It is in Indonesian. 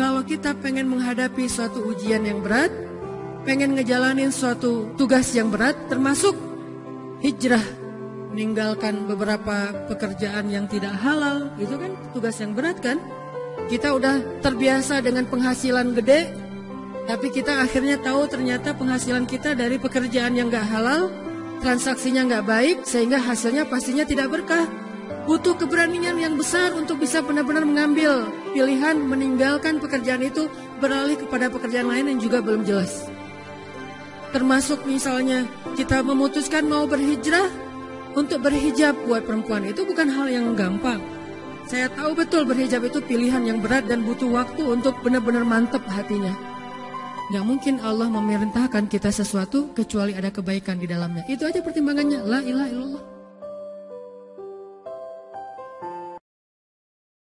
kalau kita pengen menghadapi suatu ujian yang berat, pengen ngejalanin suatu tugas yang berat, termasuk hijrah, meninggalkan beberapa pekerjaan yang tidak halal, itu kan tugas yang berat kan? Kita udah terbiasa dengan penghasilan gede, tapi kita akhirnya tahu ternyata penghasilan kita dari pekerjaan yang gak halal, transaksinya nggak baik, sehingga hasilnya pastinya tidak berkah. Butuh keberanian yang besar untuk bisa benar-benar mengambil pilihan meninggalkan pekerjaan itu beralih kepada pekerjaan lain yang juga belum jelas. Termasuk misalnya kita memutuskan mau berhijrah untuk berhijab buat perempuan itu bukan hal yang gampang. Saya tahu betul berhijab itu pilihan yang berat dan butuh waktu untuk benar-benar mantap hatinya. Gak mungkin Allah memerintahkan kita sesuatu kecuali ada kebaikan di dalamnya. Itu aja pertimbangannya. La ilaha illallah.